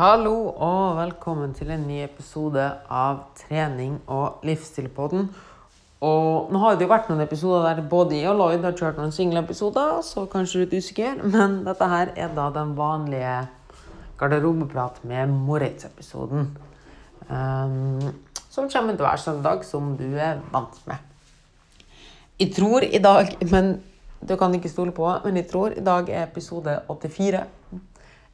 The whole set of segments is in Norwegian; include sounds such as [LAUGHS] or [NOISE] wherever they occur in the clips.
Hallo og velkommen til en ny episode av Trening og livsstilpodden. Og nå har det jo vært noen episoder der både jeg og Lloyd har kjørt noen singleepisoder, så kanskje du er usikker, men dette her er da den vanlige garderobeprat med Moritz-episoden. Um, som kommer til hver søndag, som du er vant med. Jeg tror i dag, men du kan ikke stole på, men jeg tror i dag er episode 84.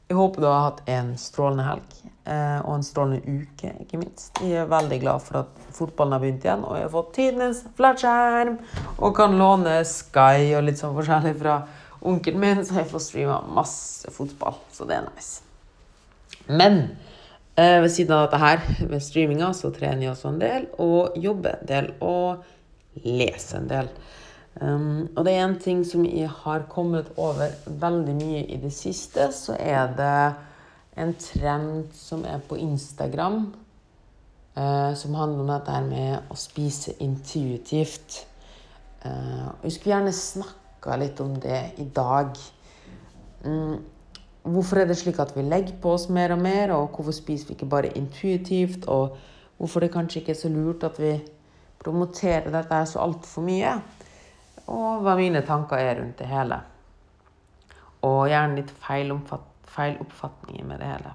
Jeg håper du har hatt en strålende helg eh, og en strålende uke, ikke minst. Jeg er veldig glad for at fotballen har begynt igjen, og jeg har fått tidenes flatskjerm og kan låne Sky og litt sånn forskjellig fra onkelen min, så jeg får streama masse fotball. Så det er nice. Men eh, ved siden av dette her, ved streaminga, så trener jeg også en del og jobber en del og leser en del. Um, og det er en ting som jeg har kommet over veldig mye i det siste, så er det en trend som er på Instagram, uh, som handler om dette med å spise intuitivt. Uh, jeg skulle gjerne snakka litt om det i dag. Um, hvorfor er det slik at vi legger på oss mer og mer, og hvorfor spiser vi ikke bare intuitivt? Og hvorfor det kanskje ikke er så lurt at vi promoterer dette så altfor mye? Og hva mine tanker er rundt det hele. Og gjerne litt feil, feil med det hele.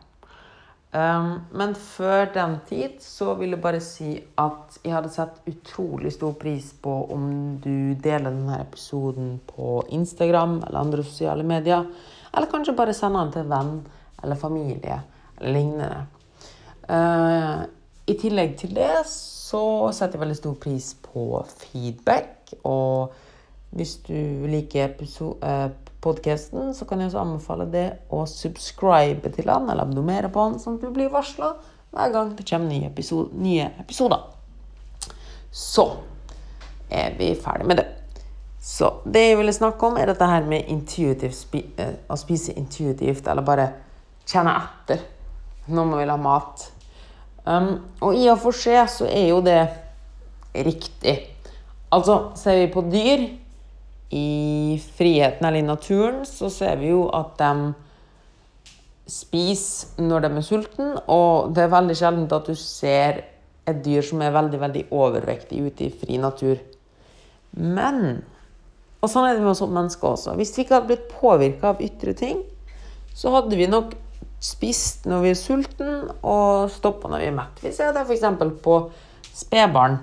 Um, men før den tid så vil jeg bare si at jeg hadde sett utrolig stor pris på om du deler denne episoden på Instagram eller andre sosiale medier. Eller kanskje bare sender den til venn eller familie eller lignende. Uh, I tillegg til det så setter jeg veldig stor pris på feedback. og hvis du liker eh, podkasten, så kan jeg også anbefale det å subscribe til han, eller abonnere på han, sånn at du blir varsla hver gang det kommer nye, episode, nye episoder. Så er vi ferdig med det. Så det jeg ville snakke om, er dette her med spi eh, å spise intuitivt, eller bare kjenne etter når man vil ha mat. Um, og i og for seg så er jo det riktig. Altså, ser vi på dyr i friheten eller i naturen så ser vi jo at de spiser når de er sultne, og det er veldig sjelden at du ser et dyr som er veldig veldig overvektig ute i fri natur. Men Og sånn er det med oss mennesker også. Hvis vi ikke hadde blitt påvirka av ytre ting, så hadde vi nok spist når vi er sultne, og stoppa når vi er mett. Vi ser det f.eks. på spedbarn.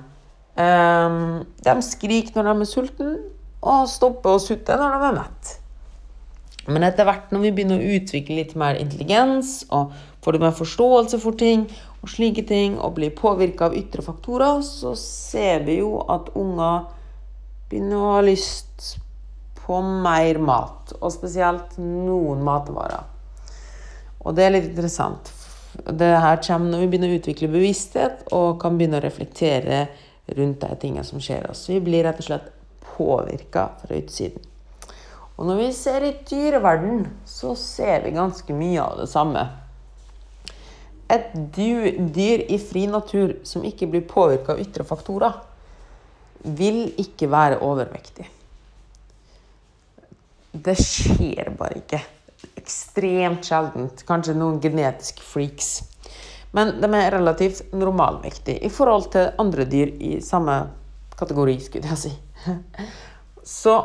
Um, de skriker når de er sultne, og stoppe å sutte når de er mett. Men etter hvert når vi begynner å utvikle litt mer intelligens og får litt mer forståelse for ting, og slike ting, og blir påvirka av ytre faktorer, så ser vi jo at unger begynner å ha lyst på mer mat. Og spesielt noen matvarer. Og det er litt interessant. Det her kommer når vi begynner å utvikle bevissthet og kan begynne å reflektere rundt de tingene som skjer oss. Vi blir rett og slett påvirka fra utsiden. Og når vi ser i dyreverden, så ser vi ganske mye av det samme. Et dyr i fri natur som ikke blir påvirka av ytre faktorer, vil ikke være overvektig. Det skjer bare ikke. Ekstremt sjeldent. Kanskje noen genetiske freaks. Men de er relativt normalvektige i forhold til andre dyr i samme kategori, skulle jeg si. [LAUGHS] Så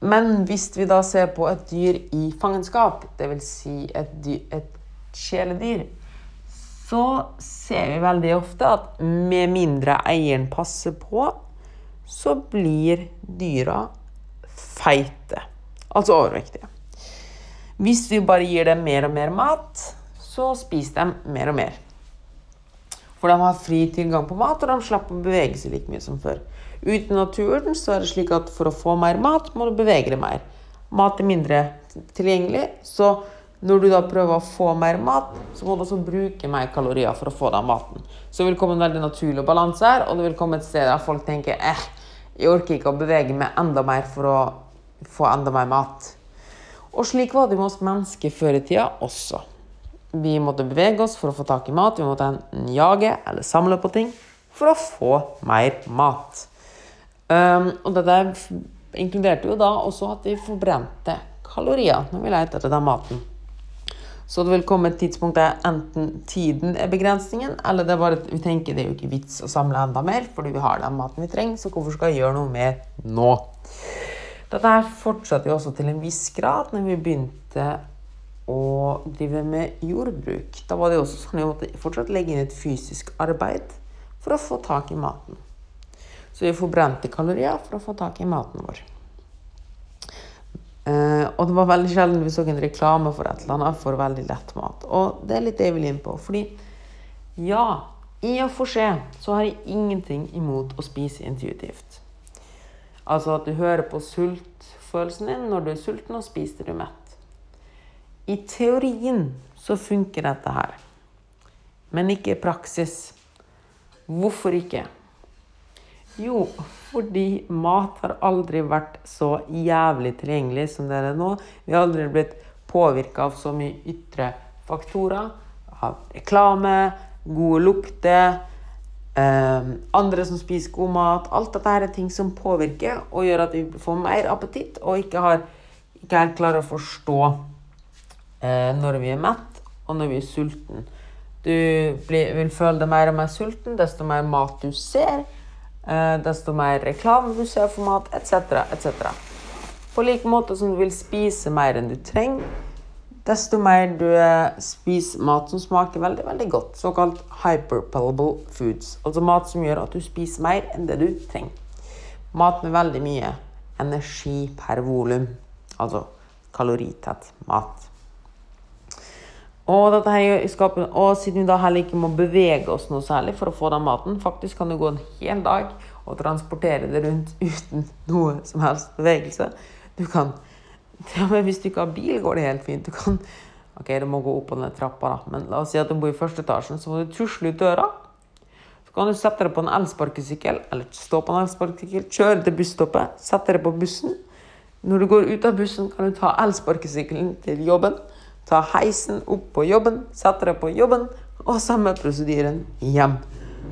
Men hvis vi da ser på et dyr i fangenskap, dvs. Si et, dyr, et kjæledyr, så ser vi veldig ofte at med mindre eieren passer på, så blir dyra feite. Altså overvektige. Hvis vi bare gir dem mer og mer mat, så spiser de mer og mer. For de har fri tilgang på mat, og de slipper å bevege seg like mye som før. Ute i naturen så er det slik at for å få mer mat, må du bevege deg mer. Mat er mindre tilgjengelig, så når du da prøver å få mer mat, så må du også bruke mer kalorier for å få den maten. Så det vil komme en veldig naturlig balanse her, og det vil komme et sted der folk tenker eh, jeg orker ikke å bevege meg enda mer for å få enda mer mat. Og slik var det med oss mennesker før i tida også. Vi måtte bevege oss for å få tak i mat. Vi måtte enten jage eller samle på ting for å få mer mat. Um, og det der inkluderte jo da også at vi forbrente kalorier når vi leter etter den maten. Så det vil komme et tidspunkt der enten tiden er begrensningen, eller det er bare at vi tenker det er jo ikke vits å samle enda mer, fordi vi har den maten vi trenger, så hvorfor skal jeg gjøre noe mer nå? Dette her fortsatte jo også til en viss grad når vi begynte å drive med jordbruk. Da var det jo også sånn at vi måtte fortsatt legge inn et fysisk arbeid for å få tak i maten. Så vi forbrente kalorier for å få tak i maten vår. Eh, og det var veldig sjelden vi så en reklame for et eller annet for veldig lett mat. Og det er litt det jeg vil inn på. Fordi ja, i og for seg så har jeg ingenting imot å spise intuitivt. Altså at du hører på sultfølelsen din når du er sulten, og spiser du mett. I teorien så funker dette her, men ikke i praksis. Hvorfor ikke? Jo, fordi mat har aldri vært så jævlig tilgjengelig som det er nå. Vi har aldri blitt påvirka av så mye ytre faktorer. Av reklame, gode lukter, eh, andre som spiser god mat. Alt dette er ting som påvirker og gjør at vi får mer appetitt og ikke, har, ikke helt klarer å forstå eh, når vi er mett og når vi er sulten. Du blir, vil føle deg mer og mer sulten desto mer mat du ser. Eh, desto mer reklame du ser for mat, etc., etc. På like måte som du vil spise mer enn du trenger, desto mer du eh, spiser mat som smaker veldig veldig godt, såkalt hyperpalable foods, altså mat som gjør at du spiser mer enn det du trenger. Mat med veldig mye energi per volum, altså kaloritett mat. Og, skaper, og, siden vi da heller ikke må bevege oss noe særlig for å få den maten Faktisk kan du gå en hel dag og transportere det rundt [LAUGHS] uten noe som helst bevegelse. Du kan ja, men Hvis du ikke har bil, går det helt fint. Du kan Ok, du må gå opp på den trappa, da. Men la oss si at du bor i første etasjen, så må du tusle ut døra. Så kan du sette deg på en elsparkesykkel, eller stå på en elsparkesykkel, kjøre til busstoppet, sette deg på bussen. Når du går ut av bussen, kan du ta elsparkesykkelen til jobben. Ta heisen opp på jobben, sette deg på jobben, og samme prosedyren hjem.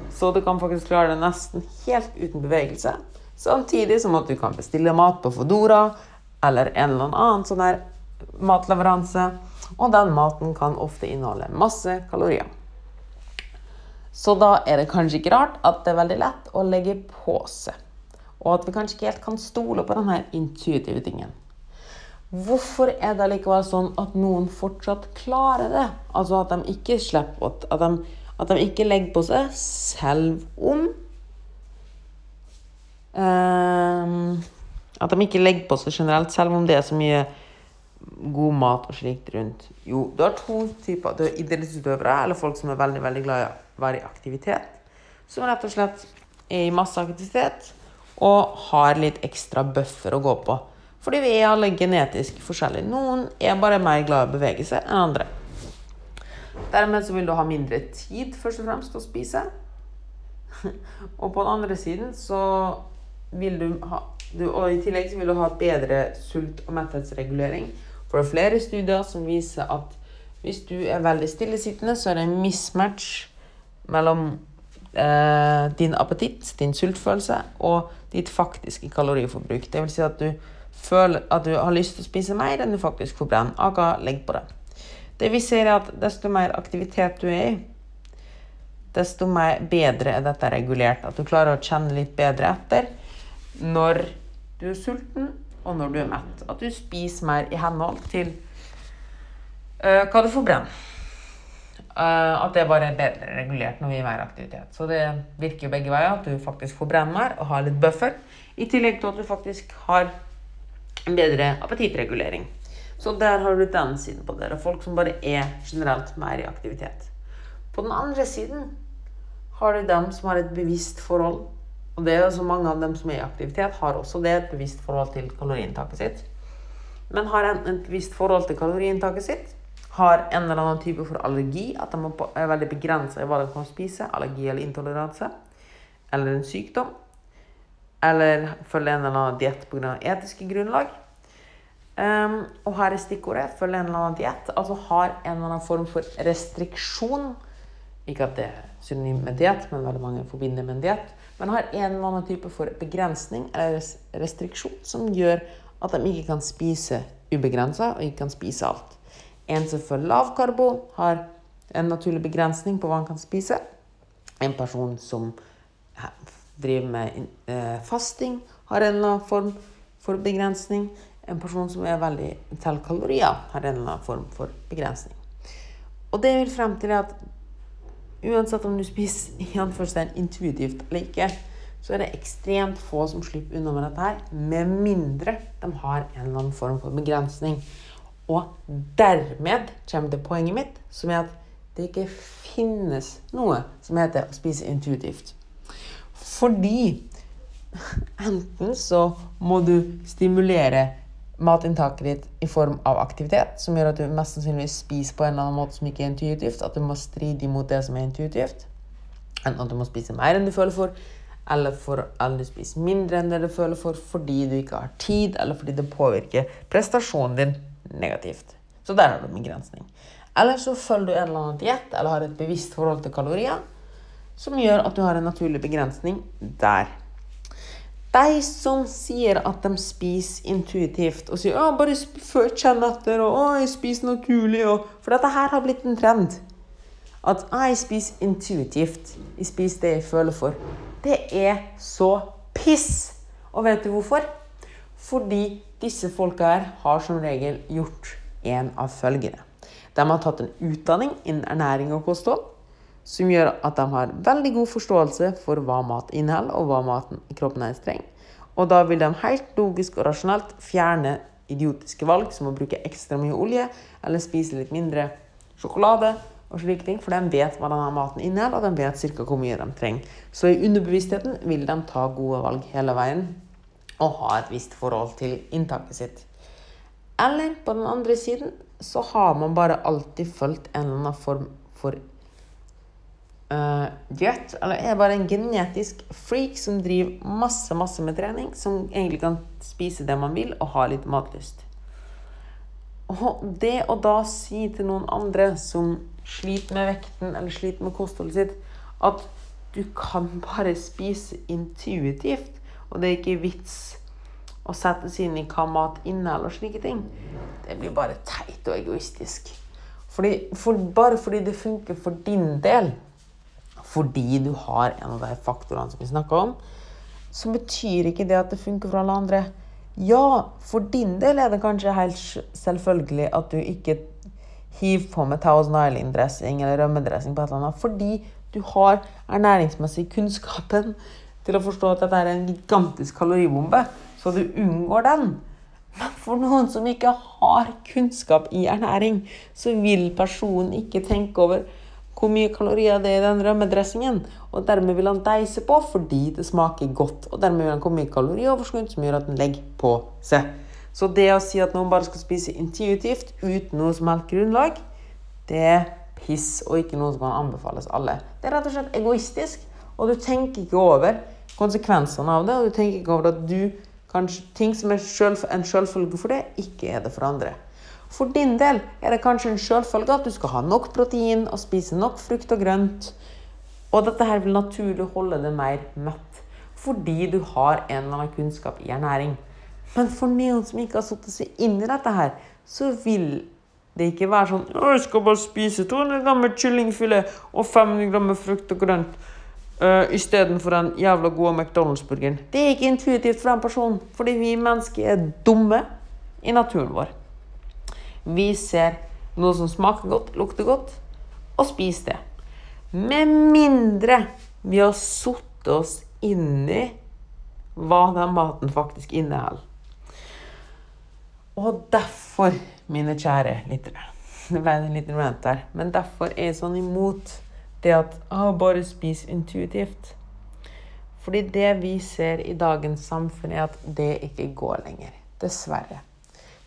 Så du kan faktisk klare det nesten helt uten bevegelse. Samtidig som at du kan bestille mat på Fodora eller en eller annen sånn her matleveranse. Og den maten kan ofte inneholde masse kalorier. Så da er det kanskje ikke rart at det er veldig lett å legge på seg. Og at vi kanskje ikke helt kan stole på denne intuitive tingen. Hvorfor er det likevel sånn at noen fortsatt klarer det? Altså at de ikke slipper at de, at de ikke legger på seg, selv om um, At de ikke legger på seg generelt, selv om det er så mye god mat og slikt rundt. Jo, du har to typer. Du har idrettsutøvere, eller folk som er veldig veldig glad i å være i aktivitet. Som rett og slett er i masse aktivitet og har litt ekstra buffer å gå på. Fordi vi er alle genetisk forskjellige. Noen er bare mer glad i å bevege seg enn andre. Dermed så vil du ha mindre tid først og fremst til å spise. [LAUGHS] og på den andre siden så vil du ha du, Og i tillegg så vil du ha bedre sult- og metthetsregulering. For det er flere studier som viser at hvis du er veldig stillesittende, så er det en mismatch mellom eh, din appetitt, din sultfølelse, og ditt faktiske kaloriforbruk. Det vil si at du føler at du har lyst til å spise mer enn du faktisk forbrenner. Aka legg på det. Det vi ser, er at desto mer aktivitet du er i, desto mer bedre er dette regulert. At du klarer å kjenne litt bedre etter når du er sulten, og når du er mett. At du spiser mer i henhold til uh, hva du forbrenner. Uh, at det bare er bedre regulert når vi er mer aktivitet. Så det virker jo begge veier. At du faktisk får brenne mer og har litt buffer. I tillegg til at du faktisk har bedre appetittregulering. Så der har du den siden på det. Folk som bare er generelt mer i aktivitet. På den andre siden har du dem som har et bevisst forhold. Og det er jo så mange av dem som er i aktivitet, har også det et bevisst forhold til kaloriinntaket sitt. Men har en et bevisst forhold til kaloriinntaket sitt, har en eller annen type for allergi, at de er veldig begrensa i hva de kan spise, allergi eller intoleranse, eller en sykdom, eller følge en eller annen diett pga. etiske grunnlag. Um, og her er stikkordet følge en eller annen diett. Altså har en eller annen form for restriksjon. Ikke at det er synonym med diett, men veldig mange forbinder med en diett. Men har en eller annen type for begrensning eller restriksjon som gjør at de ikke kan spise ubegrensa og ikke kan spise alt. En som følger lav karbo, har en naturlig begrensning på hva han kan spise. En person som driver med eh, fasting, har en eller annen form for begrensning. En person som er veldig til kalorier, har en eller annen form for begrensning. Og det vil frem til at uansett om du spiser [LAUGHS] i anførselstegn intuitivt eller ikke, så er det ekstremt få som slipper unna med dette her, med mindre de har en eller annen form for begrensning. Og dermed kommer det poenget mitt, som er at det ikke finnes noe som heter å spise intuitivt. Fordi enten så må du stimulere matinntaket ditt i form av aktivitet, som gjør at du mest sannsynligvis spiser på en eller annen måte som ikke er intuitivt, at du må stride imot det som er intuitivt, enten at du må spise mer enn du føler for, eller for at du spiser mindre enn det du føler for fordi du ikke har tid, eller fordi det påvirker prestasjonen din negativt. Så der har du en begrensning. Eller så følger du en eller annen diett eller har et bevisst forhold til kalorier som gjør at du har en naturlig begrensning der. De som sier at de spiser intuitivt og sier å, bare kjenn etter og å, jeg spiser naturlig og For dette her har blitt en trend. At jeg spiser intuitivt. Jeg spiser det jeg føler for. Det er så piss! Og vet du hvorfor? Fordi disse folka her har som regel gjort en av følgende. De har tatt en utdanning innen ernæring og kosthold som gjør at de har veldig god forståelse for hva mat inneholder, og hva maten i kroppen er trenger. Og da vil de helt logisk og rasjonelt fjerne idiotiske valg, som å bruke ekstra mye olje, eller spise litt mindre sjokolade, og slike ting, for de vet hva denne maten inneholder, og de vet ca. hvor mye de trenger. Så i underbevisstheten vil de ta gode valg hele veien, og ha et visst forhold til inntaket sitt. Eller på den andre siden så har man bare alltid fulgt en eller annen form for uh, diett, eller er bare en genetisk freak som driver masse, masse med trening, som egentlig kan spise det man vil, og ha litt matlyst. Og det å da si til noen andre som sliter med vekten eller sliter med kostholdet sitt, at du kan bare spise intuitivt, og det er ikke vits å sette seg inn i hva mat inneholder og slike ting, det blir bare teit og egoistisk. Fordi, for, bare fordi det funker for din del, fordi du har en av de faktorene som vi snakka om, så betyr ikke det at det funker for alle andre. Ja, for din del er det kanskje helt selvfølgelig at du ikke hiver på med Thousand Island-dressing eller rømmedressing på et eller annet, fordi du har ernæringsmessig kunnskapen til å forstå at dette er en gigantisk kaloribombe, så du unngår den. Men for noen som ikke har kunnskap i ernæring, så vil personen ikke tenke over hvor mye kalorier det er i den rømmedressingen. Og dermed vil han deise på fordi det smaker godt. Og dermed vil han komme i kalorioverskudd som gjør at den legger på seg. Så det å si at noen bare skal spise intuitivt uten noe som helst grunnlag, det er piss og ikke noe som kan anbefales alle. Det er rett og slett egoistisk, og du tenker ikke over konsekvensene av det. Og du tenker ikke over at du kanskje ting som er selv, en selvfølge for det, ikke er det for andre. For din del er det kanskje en selvfølge at du skal ha nok protein og spise nok frukt og grønt. Og dette her vil naturlig holde deg mer mett, fordi du har en eller annen kunnskap i ernæring. Men for noen som ikke har satt seg inn i dette her, så vil det ikke være sånn 'Jeg skal bare spise 200 gram kyllingfilet og 500 gram frukt og grønt' uh, istedenfor den jævla gode McDonald's-burgeren. Det er ikke intuitivt for den personen, fordi vi mennesker er dumme i naturen vår. Vi ser noe som smaker godt, lukter godt, og spiser det. Med mindre vi har satt oss inn i hva den maten faktisk inneholder. Og derfor, mine kjære lyttere [LAUGHS] Det ble en liten rant der. Men derfor er jeg sånn imot det at å, bare spis intuitivt. Fordi det vi ser i dagens samfunn, er at det ikke går lenger. Dessverre.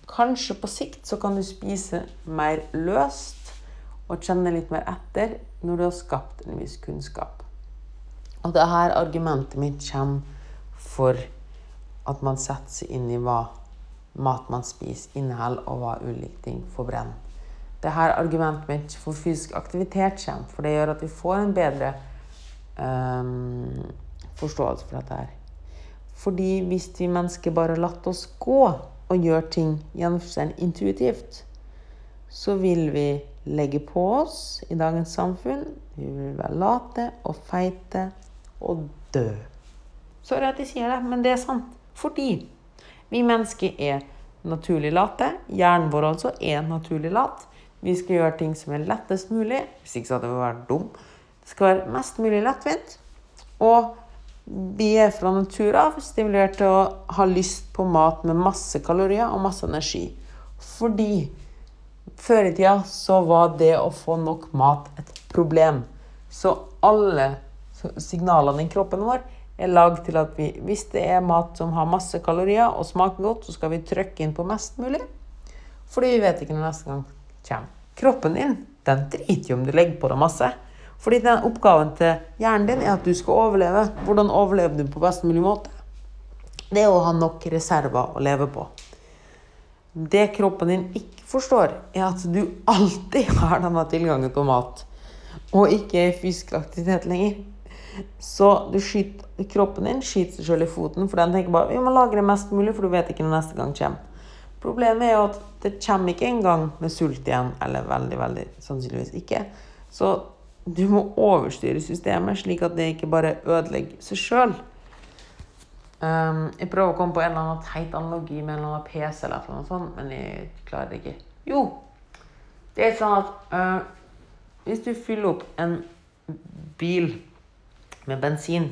Kanskje på sikt så kan du spise mer løst og kjenne litt mer etter når du har skapt en viss kunnskap. Og det er her argumentet mitt kommer for at man setter seg inn i hva mat man spiser, inneholder, og hva ulike ting forbrenner. Det er her argumentet mitt for fysisk aktivitet kommer, for det gjør at vi får en bedre um, forståelse for dette her. Fordi hvis vi mennesker bare latt oss gå og gjør ting gjennom intuitivt, så vil vi legge på oss i dagens samfunn. Vi vil være late og feite og dø. Sorry at jeg sier det, men det er sant. Fordi vi mennesker er naturlig late. Hjernen vår altså er naturlig lat. Vi skal gjøre ting som er lettest mulig. Hvis ikke så hadde vi vært dum. Det skal være mest mulig lettvint. Og vi er fra natur av stimulert til å ha lyst på mat med masse kalorier og masse energi. Fordi før i tida så var det å få nok mat et problem. Så alle signalene i kroppen vår er lagd til at vi, hvis det er mat som har masse kalorier og smaker godt, så skal vi trykke inn på mest mulig. Fordi vi vet ikke når neste gang kommer. Kroppen din den driter jo om du legger på deg masse. Fordi den oppgaven til hjernen din er at du skal overleve. Hvordan overlever du på best mulig måte? Det er å ha nok reserver å leve på. Det kroppen din ikke forstår, er at du alltid [LAUGHS] har denne tilgangen på mat. Og ikke er i fysisk aktivitet lenger. Så skyter, kroppen din skyter seg selv i foten, for den tenker bare vi må lagre mest mulig, for du vet ikke når neste gang kommer. Problemet er jo at det kommer ikke engang med sult igjen. Eller veldig, veldig sannsynligvis ikke. Så du må overstyre systemet, slik at det ikke bare ødelegger seg sjøl. Um, jeg prøver å komme på en eller annen teit analogi med en eller annen PC, eller noe sånt, men jeg klarer det ikke. Jo, det er sånn at uh, hvis du fyller opp en bil med bensin,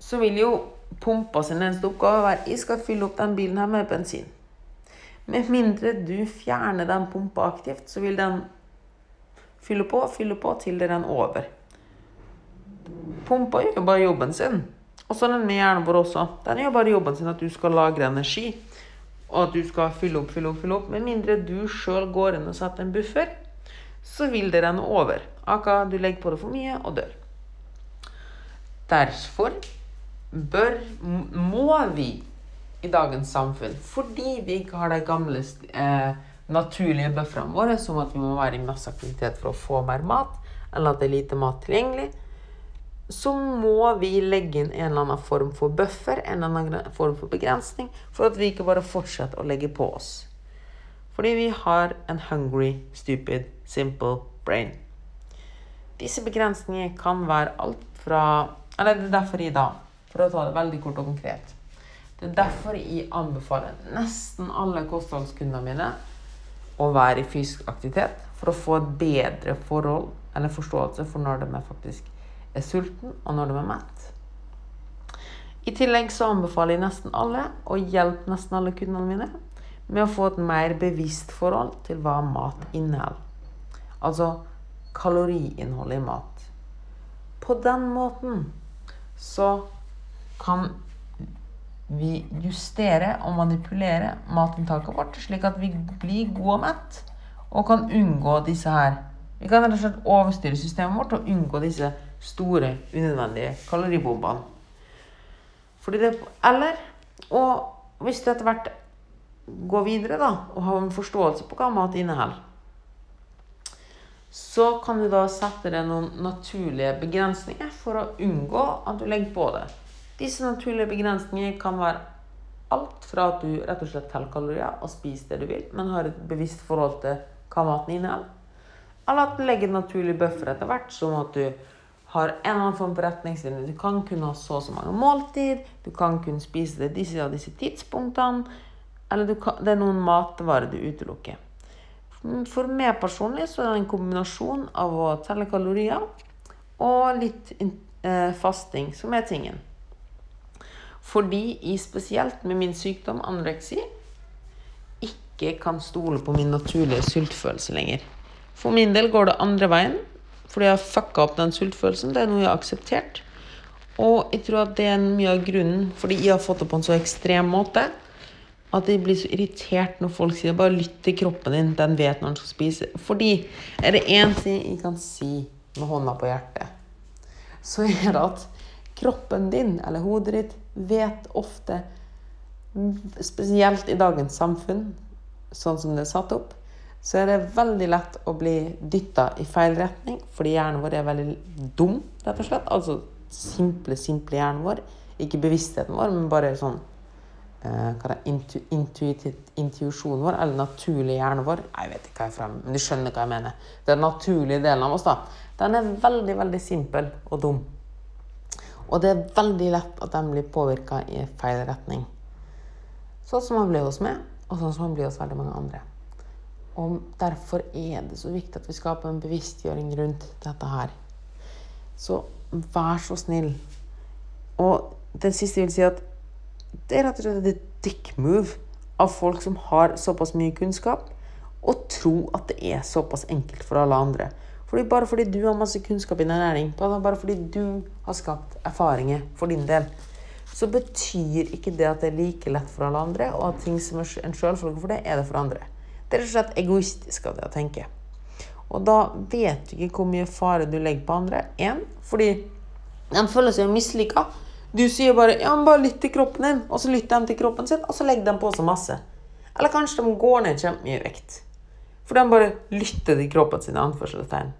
så vil jo pumpa sin eneste oppgave være jeg skal fylle opp den bilen her med bensin. Med mindre du fjerner den pumpa aktivt, så vil den fylle på, fylle på til det renner over. Pumpa gjør bare jobben sin. Og så denne hjernen vår også. Den gjør bare jobben sin at du skal lagre energi. Og at du skal fylle opp, fylle opp, fylle opp. Med mindre du sjøl går inn og setter en buffer, så vil det renne over. Aka du legger på det for mye og dør. Derfor bør, må vi i dagens samfunn, fordi vi ikke har de gamle eh, naturlige bufferne våre, som at vi må være i masse aktivitet for å få mer mat, eller at det er lite mat tilgjengelig, så må vi legge inn en eller annen form for buffer, en eller annen form for begrensning, for at vi ikke bare fortsetter å legge på oss. Fordi vi har en hungry, stupid, simple brain. Disse begrensningene kan være alt fra Eller det er derfor jeg da, for å ta det veldig kort og konkret Det er derfor jeg anbefaler nesten alle kostholdskundene mine å være i fysisk aktivitet for å få et bedre forhold eller forståelse for når de faktisk er sulten, og når de er mett. I tillegg så anbefaler jeg nesten alle å hjelpe nesten alle kundene mine med å få et mer bevisst forhold til hva mat inneholder. Altså kaloriinnholdet i mat. På den måten så kan vi justere og manipulere matinntaket vårt, slik at vi blir gode og mett og kan unngå disse her. Vi kan rett og slett overstyre systemet vårt og unngå disse store, unødvendige kaloribombene. Fordi det, eller Og hvis du etter hvert går videre da, og har en forståelse på hva mat inneholder, så kan du da sette deg noen naturlige begrensninger for å unngå at du legger på det. Disse naturlige begrensningene kan være alt fra at du rett og slett teller kalorier og spiser det du vil, men har et bevisst forhold til hva maten inneholder. Eller at du legger en naturlig etter hvert, som at du har en eller annen form for retningslinje. Du kan kunne ha så og så mange måltid, du kan kunne spise det disse og disse tidspunktene, eller kan, det er noen matvarer du utelukker. For meg personlig så er det en kombinasjon av å telle kalorier og litt eh, fasting som er tingen. Fordi jeg spesielt med min sykdom anoreksi ikke kan stole på min naturlige sultfølelse lenger. For min del går det andre veien. Fordi jeg har fucka opp den sultfølelsen. Det er noe jeg har akseptert. Og jeg tror at det er mye av grunnen fordi jeg har fått det på en så ekstrem måte at jeg blir så irritert når folk sier 'bare lytt til kroppen din', den vet når den skal spise. Fordi er det én ting jeg kan si med hånda på hjertet, så er det at kroppen din, eller hodet ditt, vet ofte, spesielt i dagens samfunn, sånn som det er satt opp, så er det veldig lett å bli dytta i feil retning, fordi hjernen vår er veldig dum, rett og slett. Altså simple, simple hjernen vår. Ikke bevisstheten vår, men bare sånn eh, intu, intuisjonen vår, eller naturlig hjernen vår Jeg vet ikke hva jeg er frem, men du skjønner hva jeg mener. Den naturlige delen av oss, da. Den er veldig, veldig simpel og dum. Og det er veldig lett at de blir påvirka i feil retning. Sånn som man blir hos meg, og sånn som man blir hos veldig mange andre. Og derfor er det så viktig at vi skaper en bevisstgjøring rundt dette her. Så vær så snill. Og det siste vil si, at det er rett og slett et dick move av folk som har såpass mye kunnskap, og tro at det er såpass enkelt for alle andre. Fordi bare fordi du har masse kunnskap i ernæring, bare fordi du har skapt erfaringer for din del, så betyr ikke det at det er like lett for alle andre, og at ting som er en selvfølge for det, er det for andre. Det er rett og slett egoistisk av det å tenke. Og da vet du ikke hvor mye fare du legger på andre. Én, fordi de føler seg mislykka. Du sier bare 'ja, men bare lytt til kroppen din', og så lytter de til kroppen sin, og så legger de på seg masse. Eller kanskje de går ned kjempemye vekt. For de bare lytter til kroppen sin. anførselstegn.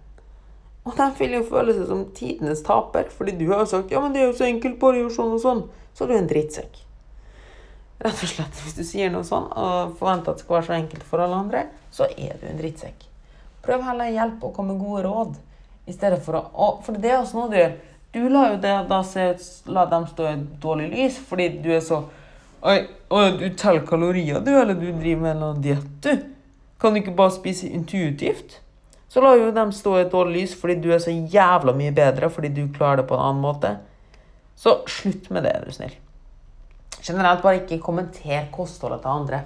Og de vil jo føle seg som tidenes taper, fordi du har jo sagt 'ja, men det er jo så enkelt, bare gjør sånn og sånn'. Så er du en drittsekk. Rett og slett, Hvis du sier noe sånn og forventer at det skal være så enkelt for alle andre, så er du en drittsekk. Prøv heller å hjelpe og komme med gode råd. I stedet for å, For det er også noe du gjør. Du lar jo det da se, la dem stå i dårlig lys fordi du er så Oi, oi du teller kalorier, du, eller du driver med annen diett, du. Kan du ikke bare spise intuitivt? Så lar jo dem stå i et dårlig lys fordi du er så jævla mye bedre fordi du klarer det på en annen måte. Så slutt med det, er du snill. Generelt bare ikke kommenter kostholdet til andre.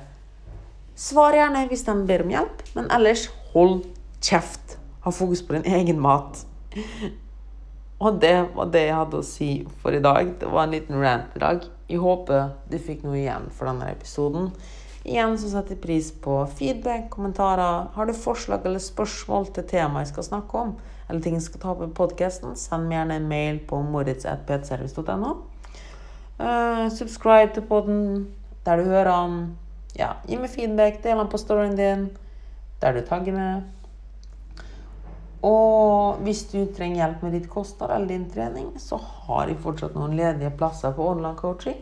Svar gjerne hvis de ber om hjelp, men ellers hold kjeft. Ha fokus på din egen mat. Og det var det jeg hadde å si for i dag. Det var en liten rant i dag. Jeg håper du fikk noe igjen for denne episoden. Igjen så setter jeg pris på feedback, kommentarer. Har du forslag eller spørsmål til tema jeg skal snakke om, eller ting jeg skal ta i podkasten, send meg gjerne en mail på moritz.ptservice.no. Uh, eh, subscribe til podden der du hører den. Ja, gi meg feedback, del den på storyen din, der du tagger meg. Og hvis du trenger hjelp med ditt kosthold eller din trening, så har jeg fortsatt noen ledige plasser på online coaching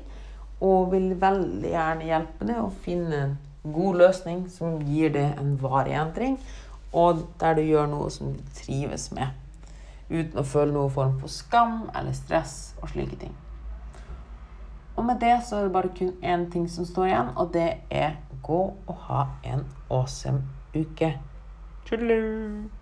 og vil veldig gjerne hjelpe deg å finne en god løsning som gir deg en varig endring, og der du gjør noe som du trives med, uten å føle noen form for skam eller stress og slike ting. Og med det så er det bare kun én ting som står igjen, og det er gå og ha en awesome uke. Tudelu!